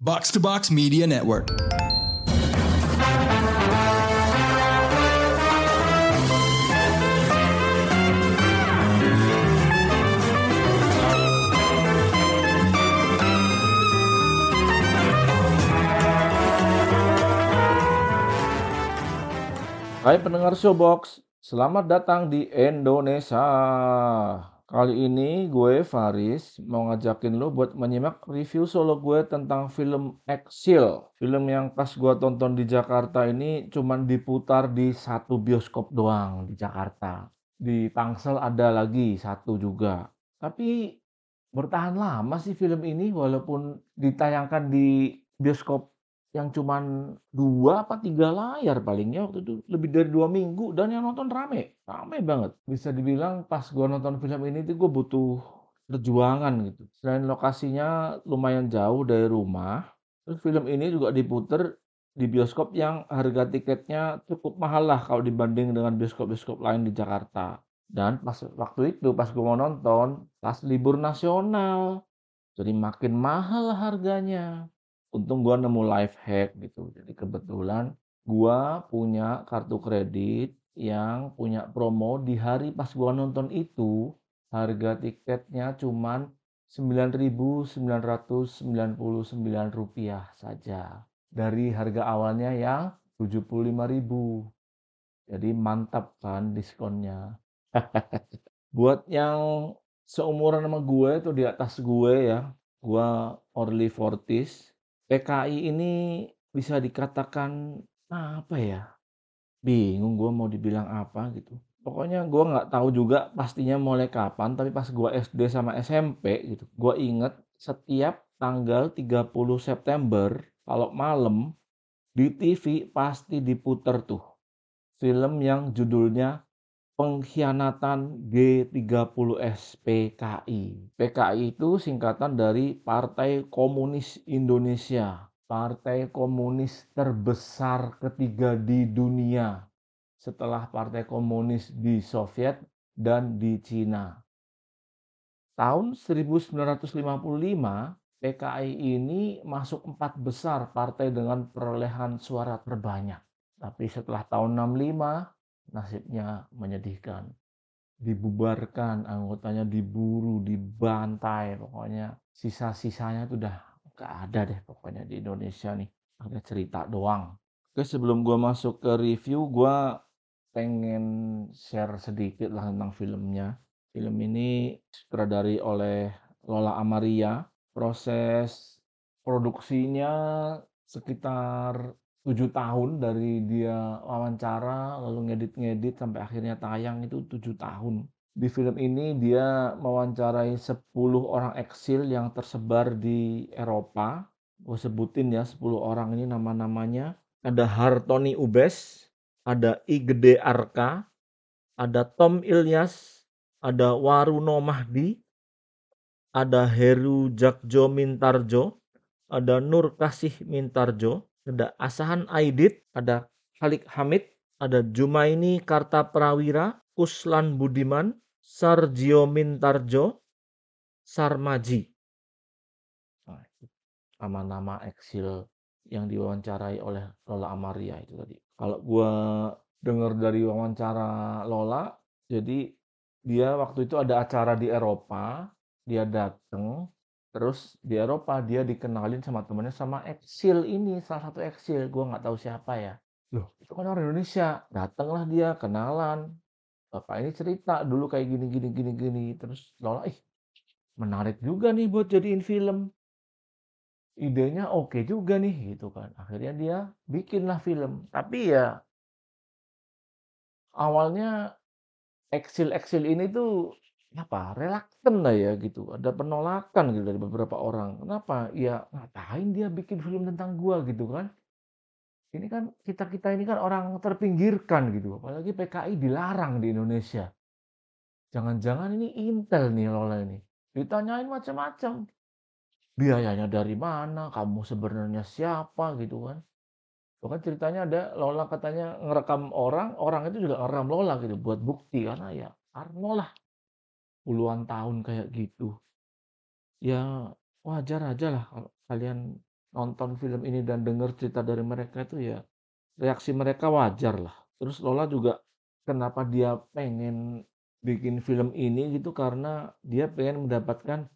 Box to Box Media Network. Hai pendengar Showbox, selamat datang di Indonesia. Kali ini gue Faris mau ngajakin lo buat menyimak review solo gue tentang film Exile. Film yang pas gue tonton di Jakarta ini cuman diputar di satu bioskop doang di Jakarta. Di Tangsel ada lagi satu juga. Tapi bertahan lama sih film ini walaupun ditayangkan di bioskop yang cuman dua apa tiga layar palingnya waktu itu lebih dari dua minggu dan yang nonton rame rame banget. Bisa dibilang pas gua nonton film ini tuh gue butuh perjuangan gitu. Selain lokasinya lumayan jauh dari rumah terus film ini juga diputer di bioskop yang harga tiketnya cukup mahal lah kalau dibanding dengan bioskop-bioskop lain di Jakarta. Dan pas waktu itu pas gue mau nonton pas libur nasional. Jadi makin mahal harganya untung gua nemu life hack gitu. Jadi kebetulan gua punya kartu kredit yang punya promo di hari pas gua nonton itu harga tiketnya cuman Rp9.999 saja dari harga awalnya yang Rp75.000. Jadi mantap kan diskonnya. Buat yang seumuran sama gue itu di atas gue ya, gue early 40s, PKI ini bisa dikatakan apa ya? Bingung gue mau dibilang apa gitu. Pokoknya gue nggak tahu juga pastinya mulai kapan, tapi pas gue SD sama SMP gitu, gue inget setiap tanggal 30 September kalau malam di TV pasti diputer tuh film yang judulnya Pengkhianatan G30S PKI. PKI itu singkatan dari Partai Komunis Indonesia. Partai komunis terbesar ketiga di dunia setelah partai komunis di Soviet dan di Cina. Tahun 1955, PKI ini masuk empat besar partai dengan perolehan suara terbanyak. Tapi setelah tahun 65, nasibnya menyedihkan. Dibubarkan, anggotanya diburu, dibantai, pokoknya sisa-sisanya itu udah gak ada deh pokoknya di Indonesia nih. Ada cerita doang. Oke sebelum gue masuk ke review, gue pengen share sedikit lah tentang filmnya. Film ini sutradari oleh Lola Amaria. Proses produksinya sekitar tujuh tahun dari dia wawancara lalu ngedit-ngedit sampai akhirnya tayang itu tujuh tahun. Di film ini dia mewawancarai 10 orang eksil yang tersebar di Eropa. Gue sebutin ya 10 orang ini nama-namanya. Ada Hartoni Ubes, ada I Arka, ada Tom Ilyas, ada Waruno Mahdi, ada Heru Jakjo Mintarjo, ada Nur Kasih Mintarjo, ada Asahan Aidit, ada Khalik Hamid, ada Jumaini Karta Prawira, Kuslan Budiman, Sarjio Mintarjo, Sarmaji. Nah, nama-nama eksil yang diwawancarai oleh Lola Amaria itu tadi. Kalau gua dengar dari wawancara Lola, jadi dia waktu itu ada acara di Eropa, dia datang Terus di Eropa dia dikenalin sama temennya sama eksil ini, salah satu eksil, gue nggak tahu siapa ya. Loh, itu kan orang Indonesia. Datanglah dia, kenalan. Bapak ini cerita dulu kayak gini gini gini gini. Terus Lola, ih menarik juga nih buat jadiin film. Idenya oke juga nih gitu kan. Akhirnya dia bikinlah film. Tapi ya awalnya eksil-eksil ini tuh apa, relaktan lah ya gitu, ada penolakan gitu dari beberapa orang. Kenapa? Ya ngapain dia bikin film tentang gua gitu kan. Ini kan kita-kita ini kan orang terpinggirkan gitu, apalagi PKI dilarang di Indonesia. Jangan-jangan ini Intel nih Lola ini. Ditanyain macam-macam. Biayanya dari mana? Kamu sebenarnya siapa gitu kan. Itu kan ceritanya ada Lola katanya ngerekam orang, orang itu juga ngerekam Lola gitu buat bukti karena ya Arno lah puluhan tahun kayak gitu. Ya wajar aja lah kalian nonton film ini dan denger cerita dari mereka itu ya, reaksi mereka wajar lah. Terus Lola juga kenapa dia pengen bikin film ini gitu, karena dia pengen mendapatkan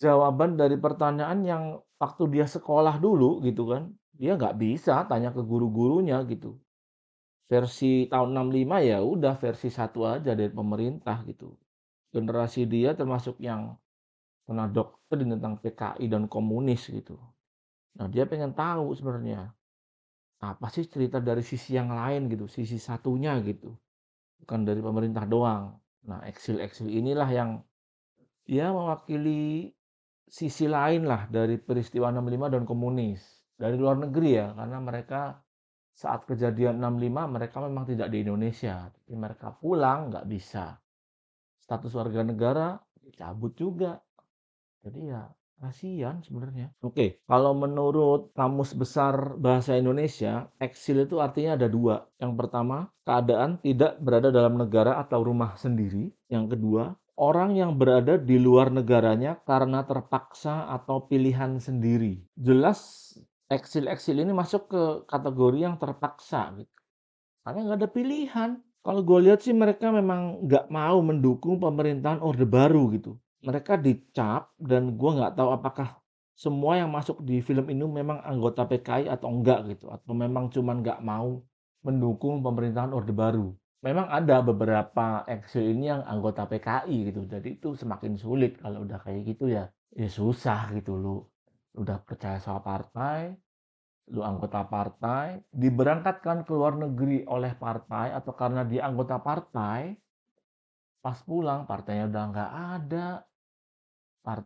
jawaban dari pertanyaan yang waktu dia sekolah dulu gitu kan, dia nggak bisa tanya ke guru-gurunya gitu. Versi tahun 65 ya udah versi satu aja dari pemerintah gitu. Generasi dia termasuk yang kena doktrin tentang PKI dan komunis gitu. Nah, dia pengen tahu sebenarnya apa sih cerita dari sisi yang lain gitu, sisi satunya gitu. Bukan dari pemerintah doang. Nah, eksil-eksil inilah yang ya mewakili sisi lain lah dari peristiwa 65 dan komunis. Dari luar negeri ya, karena mereka saat kejadian 65 mereka memang tidak di Indonesia, tapi mereka pulang nggak bisa. Status warga negara dicabut juga. Jadi ya kasihan sebenarnya. Oke, kalau menurut Kamus Besar Bahasa Indonesia, eksil itu artinya ada dua. Yang pertama, keadaan tidak berada dalam negara atau rumah sendiri. Yang kedua, orang yang berada di luar negaranya karena terpaksa atau pilihan sendiri. Jelas eksil-eksil ini masuk ke kategori yang terpaksa gitu. Karena nggak ada pilihan. Kalau gue lihat sih mereka memang nggak mau mendukung pemerintahan Orde Baru gitu mereka dicap dan gue nggak tahu apakah semua yang masuk di film ini memang anggota PKI atau enggak gitu atau memang cuman nggak mau mendukung pemerintahan Orde Baru. Memang ada beberapa eksil ini yang anggota PKI gitu. Jadi itu semakin sulit kalau udah kayak gitu ya. Ya susah gitu lu. Udah percaya sama partai, lu anggota partai, diberangkatkan ke luar negeri oleh partai atau karena dia anggota partai, pas pulang partainya udah nggak ada, part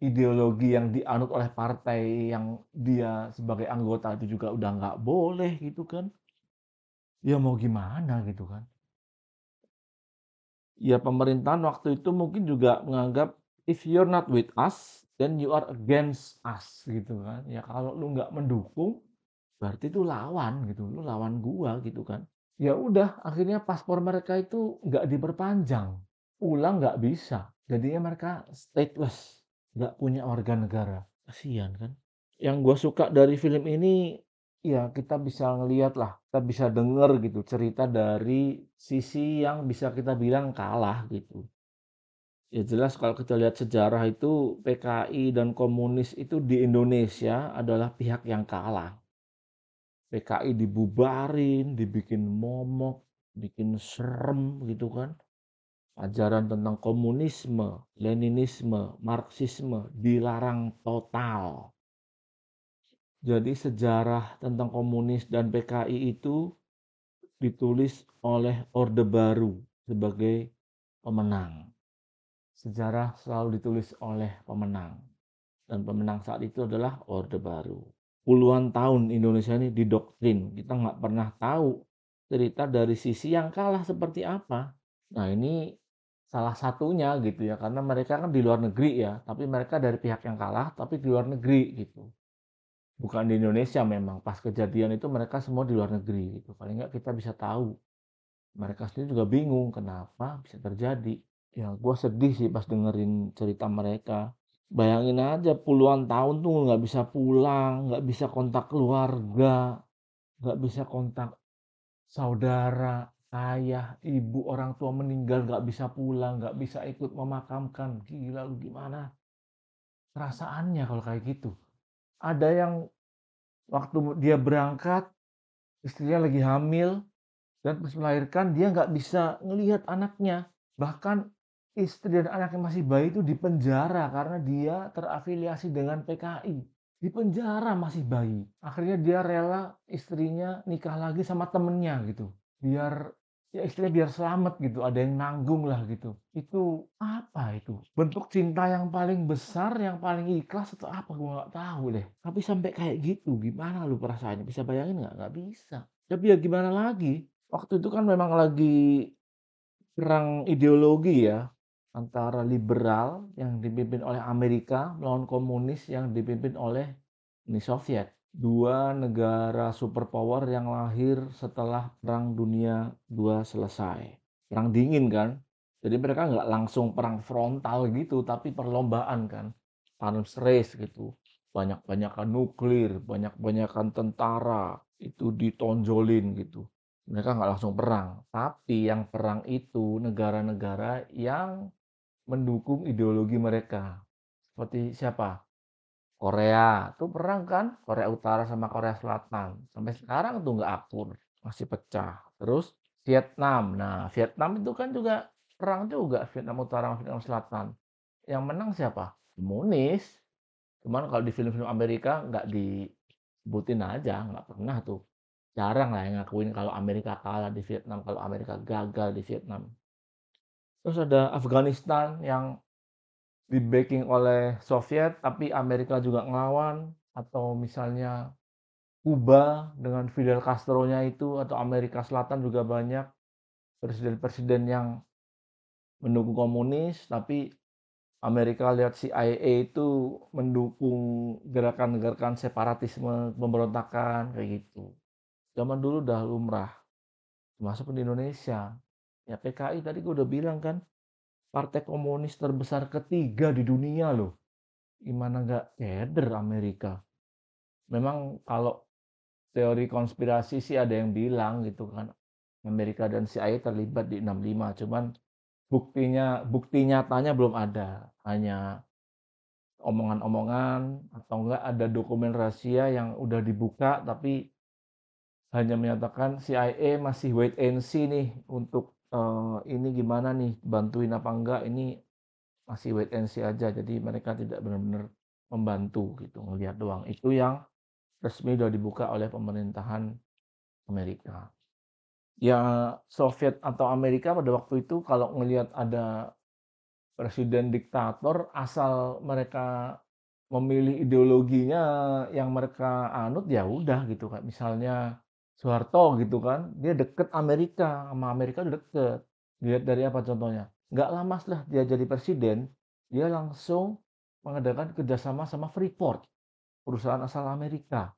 ideologi yang dianut oleh partai yang dia sebagai anggota itu juga udah nggak boleh gitu kan. Ya mau gimana gitu kan. Ya pemerintahan waktu itu mungkin juga menganggap if you're not with us then you are against us gitu kan ya kalau lu nggak mendukung berarti itu lawan gitu lu lawan gua gitu kan ya udah akhirnya paspor mereka itu nggak diperpanjang pulang nggak bisa Jadinya mereka stateless, nggak punya warga negara. Kasihan kan? Yang gue suka dari film ini, ya kita bisa ngeliat lah, kita bisa denger gitu cerita dari sisi yang bisa kita bilang kalah gitu. Ya jelas kalau kita lihat sejarah itu PKI dan komunis itu di Indonesia adalah pihak yang kalah. PKI dibubarin, dibikin momok, bikin serem gitu kan ajaran tentang komunisme, leninisme, marxisme dilarang total. Jadi sejarah tentang komunis dan PKI itu ditulis oleh Orde Baru sebagai pemenang. Sejarah selalu ditulis oleh pemenang. Dan pemenang saat itu adalah Orde Baru. Puluhan tahun Indonesia ini didoktrin. Kita nggak pernah tahu cerita dari sisi yang kalah seperti apa. Nah ini Salah satunya gitu ya, karena mereka kan di luar negeri ya, tapi mereka dari pihak yang kalah, tapi di luar negeri gitu. Bukan di Indonesia memang, pas kejadian itu mereka semua di luar negeri gitu. Paling nggak kita bisa tahu. Mereka sendiri juga bingung kenapa bisa terjadi. Ya gue sedih sih pas dengerin cerita mereka. Bayangin aja puluhan tahun tuh nggak bisa pulang, nggak bisa kontak keluarga, nggak bisa kontak saudara, ayah, ibu, orang tua meninggal nggak bisa pulang, nggak bisa ikut memakamkan. Gila lu gimana? Perasaannya kalau kayak gitu. Ada yang waktu dia berangkat, istrinya lagi hamil, dan pas melahirkan dia nggak bisa ngelihat anaknya. Bahkan istri dan anak yang masih bayi itu dipenjara karena dia terafiliasi dengan PKI. Di penjara masih bayi. Akhirnya dia rela istrinya nikah lagi sama temennya gitu. Biar ya istilahnya biar selamat gitu, ada yang nanggung lah gitu. Itu apa itu? Bentuk cinta yang paling besar, yang paling ikhlas atau apa? Gue nggak tahu deh. Tapi sampai kayak gitu, gimana lu perasaannya? Bisa bayangin nggak? Nggak bisa. Tapi ya gimana lagi? Waktu itu kan memang lagi perang ideologi ya antara liberal yang dipimpin oleh Amerika melawan komunis yang dipimpin oleh Uni Soviet dua negara superpower yang lahir setelah Perang Dunia II selesai. Perang dingin kan? Jadi mereka nggak langsung perang frontal gitu, tapi perlombaan kan. Arms race gitu. banyak-banyakan nuklir, banyak-banyakan tentara, itu ditonjolin gitu. Mereka nggak langsung perang, tapi yang perang itu negara-negara yang mendukung ideologi mereka. Seperti siapa? Korea, tuh perang kan, Korea Utara sama Korea Selatan. Sampai sekarang tuh nggak akur, masih pecah. Terus Vietnam, nah Vietnam itu kan juga perang juga, Vietnam Utara sama Vietnam Selatan. Yang menang siapa? Komunis. Cuman kalau di film-film Amerika nggak disebutin aja, nggak pernah tuh. Jarang lah yang ngakuin kalau Amerika kalah di Vietnam, kalau Amerika gagal di Vietnam. Terus ada Afghanistan yang di-backing oleh Soviet, tapi Amerika juga ngelawan, atau misalnya Kuba dengan Fidel Castro-nya itu, atau Amerika Selatan juga banyak presiden-presiden yang mendukung komunis, tapi Amerika lihat CIA itu mendukung gerakan-gerakan separatisme, pemberontakan, kayak gitu. Zaman dulu udah lumrah, termasuk di Indonesia. Ya PKI tadi gue udah bilang kan, partai komunis terbesar ketiga di dunia loh. Gimana nggak keder Amerika? Memang kalau teori konspirasi sih ada yang bilang gitu kan, Amerika dan CIA terlibat di 65, cuman buktinya bukti nyatanya belum ada, hanya omongan-omongan atau enggak ada dokumen rahasia yang udah dibuka tapi hanya menyatakan CIA masih wait and see nih untuk uh, ini gimana nih bantuin apa enggak ini masih wait and see aja. Jadi mereka tidak benar-benar membantu gitu ngelihat doang. Itu yang resmi sudah dibuka oleh pemerintahan Amerika. Ya Soviet atau Amerika pada waktu itu kalau ngelihat ada presiden diktator asal mereka memilih ideologinya yang mereka anut ya udah gitu kan misalnya Soeharto gitu kan, dia deket Amerika, sama Amerika udah deket. Lihat dari apa contohnya? Nggak lama setelah dia jadi presiden, dia langsung mengadakan kerjasama sama Freeport, perusahaan asal Amerika.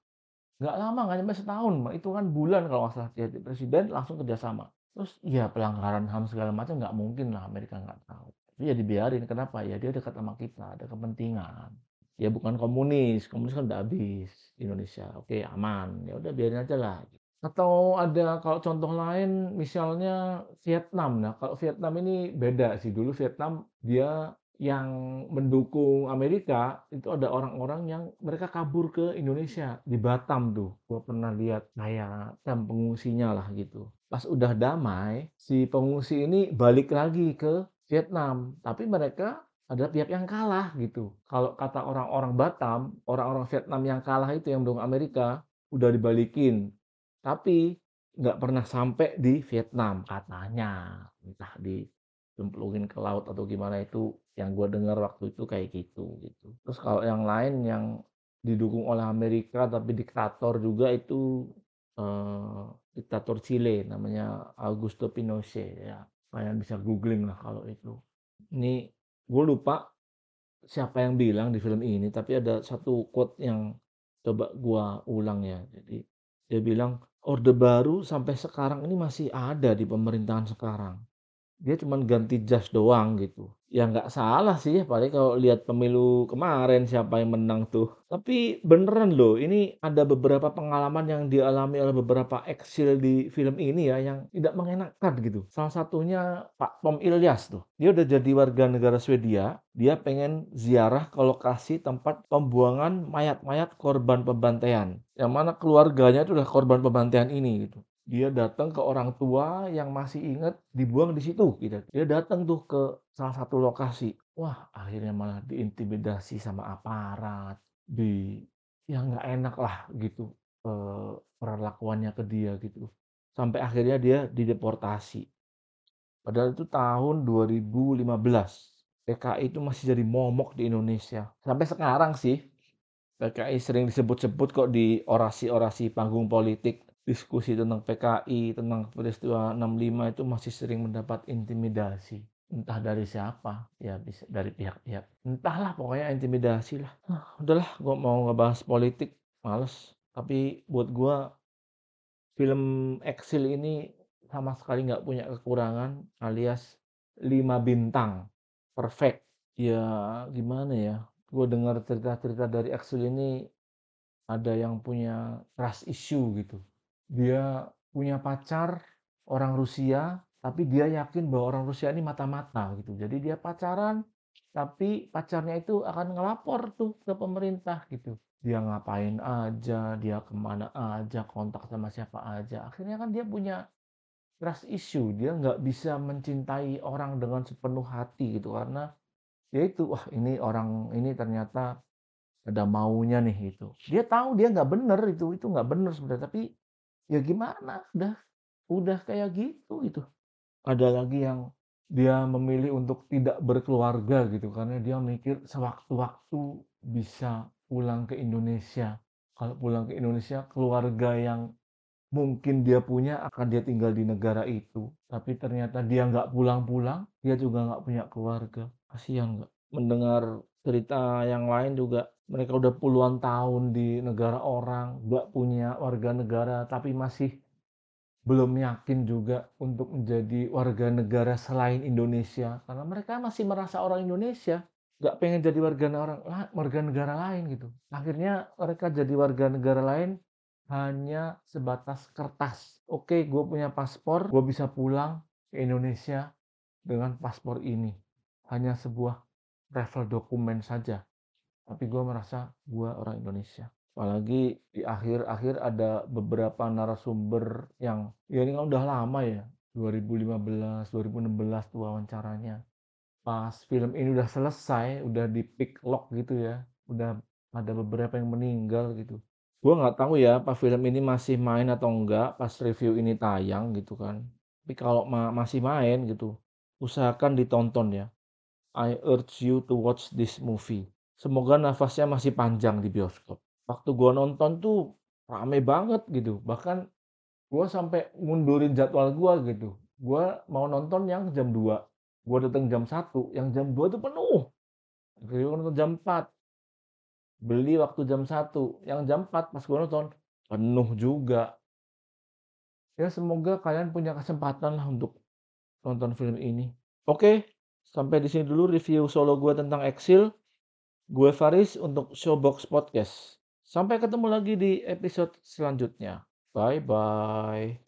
Nggak lama, nggak nyampe setahun, itu kan bulan kalau nggak salah dia jadi presiden langsung kerjasama. Terus ya pelanggaran HAM segala macam nggak mungkin lah Amerika nggak tahu. Tapi ya dibiarin, kenapa? Ya dia dekat sama kita, ada kepentingan. Ya bukan komunis, komunis kan udah habis Indonesia. Oke aman, ya udah biarin aja lah. Atau ada kalau contoh lain misalnya Vietnam. Nah, kalau Vietnam ini beda sih. Dulu Vietnam dia yang mendukung Amerika itu ada orang-orang yang mereka kabur ke Indonesia di Batam tuh. Gua pernah lihat kayak kamp pengungsinya lah gitu. Pas udah damai, si pengungsi ini balik lagi ke Vietnam, tapi mereka ada pihak yang kalah gitu. Kalau kata orang-orang Batam, orang-orang Vietnam yang kalah itu yang mendukung Amerika udah dibalikin tapi nggak pernah sampai di Vietnam katanya. Entah dicemplungin ke laut atau gimana itu yang gue dengar waktu itu kayak gitu gitu. Terus kalau yang lain yang didukung oleh Amerika tapi diktator juga itu eh, diktator Chile namanya Augusto Pinochet ya. Kalian bisa googling lah kalau itu. Ini gue lupa siapa yang bilang di film ini tapi ada satu quote yang coba gue ulang ya. Jadi dia bilang Orde Baru sampai sekarang ini masih ada di pemerintahan sekarang. Dia cuma ganti jas doang gitu. Ya nggak salah sih, paling kalau lihat pemilu kemarin siapa yang menang tuh. Tapi beneran loh, ini ada beberapa pengalaman yang dialami oleh beberapa eksil di film ini ya yang tidak mengenakan gitu. Salah satunya Pak Tom Ilyas tuh. Dia udah jadi warga negara Swedia, dia pengen ziarah ke lokasi tempat pembuangan mayat-mayat korban pembantaian. Yang mana keluarganya itu udah korban pembantaian ini gitu dia datang ke orang tua yang masih ingat dibuang di situ gitu. Dia datang tuh ke salah satu lokasi. Wah, akhirnya malah diintimidasi sama aparat, di ya nggak enak lah gitu eh, perlakuannya ke dia gitu. Sampai akhirnya dia dideportasi. Padahal itu tahun 2015. PKI itu masih jadi momok di Indonesia. Sampai sekarang sih PKI sering disebut-sebut kok di orasi-orasi panggung politik diskusi tentang PKI, tentang peristiwa 65 itu masih sering mendapat intimidasi. Entah dari siapa, ya bisa dari pihak-pihak. Entahlah pokoknya intimidasi lah. Nah, udahlah, gue mau ngebahas politik, males. Tapi buat gue, film Exil ini sama sekali nggak punya kekurangan alias 5 bintang. Perfect. Ya gimana ya, gue dengar cerita-cerita dari Axel ini ada yang punya trust issue gitu. Dia punya pacar orang Rusia, tapi dia yakin bahwa orang Rusia ini mata-mata gitu. Jadi dia pacaran, tapi pacarnya itu akan ngelapor tuh ke pemerintah gitu. Dia ngapain aja, dia ke mana aja, kontak sama siapa aja. Akhirnya kan dia punya trust issue. Dia nggak bisa mencintai orang dengan sepenuh hati gitu karena ya itu wah ini orang ini ternyata ada maunya nih itu. Dia tahu dia nggak bener itu itu nggak bener sebenarnya tapi ya gimana udah udah kayak gitu gitu. Ada lagi yang dia memilih untuk tidak berkeluarga gitu karena dia mikir sewaktu-waktu bisa pulang ke Indonesia. Kalau pulang ke Indonesia keluarga yang mungkin dia punya akan dia tinggal di negara itu. Tapi ternyata dia nggak pulang-pulang, dia juga nggak punya keluarga. Kasihan nggak? Mendengar cerita yang lain juga mereka udah puluhan tahun di negara orang, nggak punya warga negara, tapi masih belum yakin juga untuk menjadi warga negara selain Indonesia. Karena mereka masih merasa orang Indonesia nggak pengen jadi warga orang warga negara lain gitu. Akhirnya mereka jadi warga negara lain hanya sebatas kertas. Oke gue punya paspor gue bisa pulang ke Indonesia dengan paspor ini. Hanya sebuah travel dokumen saja tapi gue merasa gue orang Indonesia. Apalagi di akhir-akhir ada beberapa narasumber yang ya ini kan udah lama ya 2015 2016 tuh wawancaranya. Pas film ini udah selesai udah di pick lock gitu ya udah ada beberapa yang meninggal gitu. Gue nggak tahu ya apa film ini masih main atau enggak pas review ini tayang gitu kan. Tapi kalau ma masih main gitu usahakan ditonton ya. I urge you to watch this movie semoga nafasnya masih panjang di bioskop waktu gua nonton tuh rame banget gitu. Bahkan gua sampai mundurin jadwal gua gitu. Gua mau nonton yang jam 2. Gua datang jam 1, yang jam 2 tuh penuh. Gua nonton jam 4. Beli waktu jam 1, yang jam 4 pas gua nonton penuh juga. Ya semoga kalian punya kesempatan lah untuk nonton film ini. Oke, sampai di sini dulu review solo gue tentang Exil. Gue Faris untuk Showbox Podcast. Sampai ketemu lagi di episode selanjutnya. Bye bye.